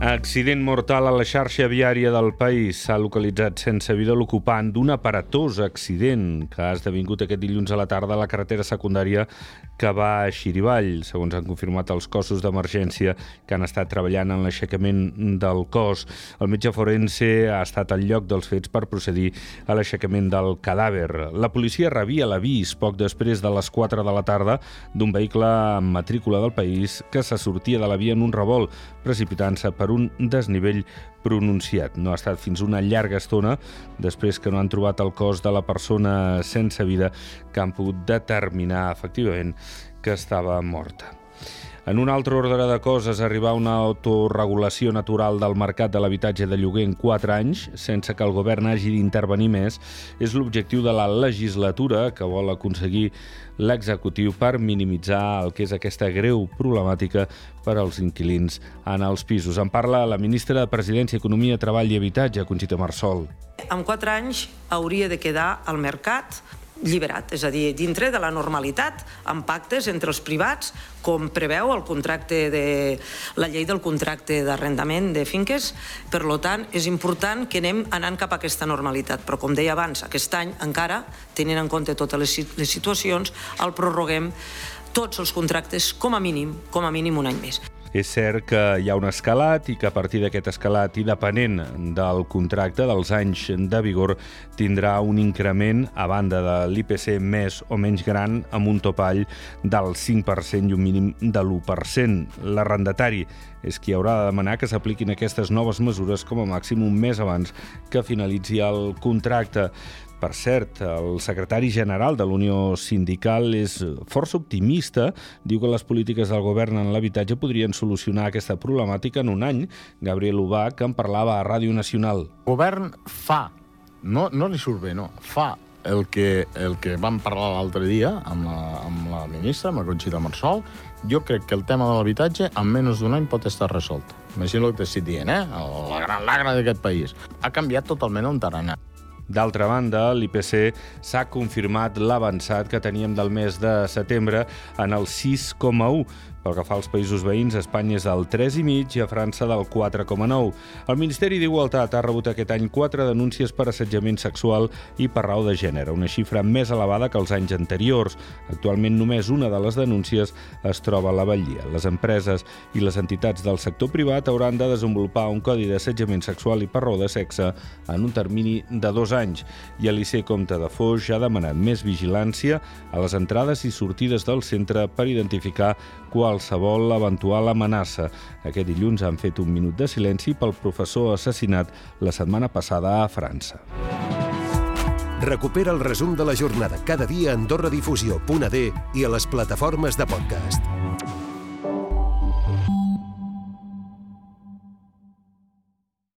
Accident mortal a la xarxa viària del país. S'ha localitzat sense vida l'ocupant d'un aparatós accident que ha esdevingut aquest dilluns a la tarda a la carretera secundària que va a Xirivall, segons han confirmat els cossos d'emergència que han estat treballant en l'aixecament del cos. El metge forense ha estat al lloc dels fets per procedir a l'aixecament del cadàver. La policia rebia l'avís poc després de les 4 de la tarda d'un vehicle amb matrícula del país que se sortia de la via en un revolt, precipitant-se per un desnivell pronunciat. No ha estat fins una llarga estona, després que no han trobat el cos de la persona sense vida, que han pogut determinar efectivament que estava morta. En un altre ordre de coses, arribar a una autorregulació natural del mercat de l'habitatge de lloguer en 4 anys, sense que el govern hagi d'intervenir més, és l'objectiu de la legislatura que vol aconseguir l'executiu per minimitzar el que és aquesta greu problemàtica per als inquilins en els pisos. En parla la ministra de Presidència, Economia, Treball i Habitatge, Conxita Marsol. En 4 anys hauria de quedar al mercat lliberat, és a dir, dintre de la normalitat, amb pactes entre els privats, com preveu el contracte de, la llei del contracte d'arrendament de finques. Per lo tant, és important que anem anant cap a aquesta normalitat. Però, com deia abans, aquest any encara, tenint en compte totes les, les situacions, el prorroguem tots els contractes com a mínim, com a mínim un any més. És cert que hi ha un escalat i que a partir d'aquest escalat i depenent del contracte, dels anys de vigor, tindrà un increment a banda de l'IPC més o menys gran amb un topall del 5% i un mínim de l'1%. L'arrendatari és qui haurà de demanar que s'apliquin aquestes noves mesures com a màxim un mes abans que finalitzi el contracte. Per cert, el secretari general de l'Unió Sindical és força optimista. Diu que les polítiques del govern en l'habitatge podrien solucionar aquesta problemàtica en un any. Gabriel Ubach en parlava a Ràdio Nacional. El govern fa, no, no li surt bé, no, fa el que, el que vam parlar l'altre dia amb la, amb la ministra, amb la Conxita Marsol, jo crec que el tema de l'habitatge en menys d'un any pot estar resolt. Imagina el que t'estic dient, eh? La gran lagra d'aquest país. Ha canviat totalment el tarannà. D'altra banda, l'IPC s'ha confirmat l'avançat que teníem del mes de setembre en el 6,1, pel que fa als països veïns, Espanya és del 3,5 i a França del 4,9. El Ministeri d'Igualtat ha rebut aquest any 4 denúncies per assetjament sexual i per raó de gènere, una xifra més elevada que els anys anteriors. Actualment només una de les denúncies es troba a la Batllia. Les empreses i les entitats del sector privat hauran de desenvolupar un codi d'assetjament sexual i per raó de sexe en un termini de dos anys. I Liceu Comte de Foix ja ha demanat més vigilància a les entrades i sortides del centre per identificar qual qualsevol eventual amenaça. Aquest dilluns han fet un minut de silenci pel professor assassinat la setmana passada a França. Recupera el resum de la jornada cada dia a AndorraDifusió.d i a les plataformes de podcast.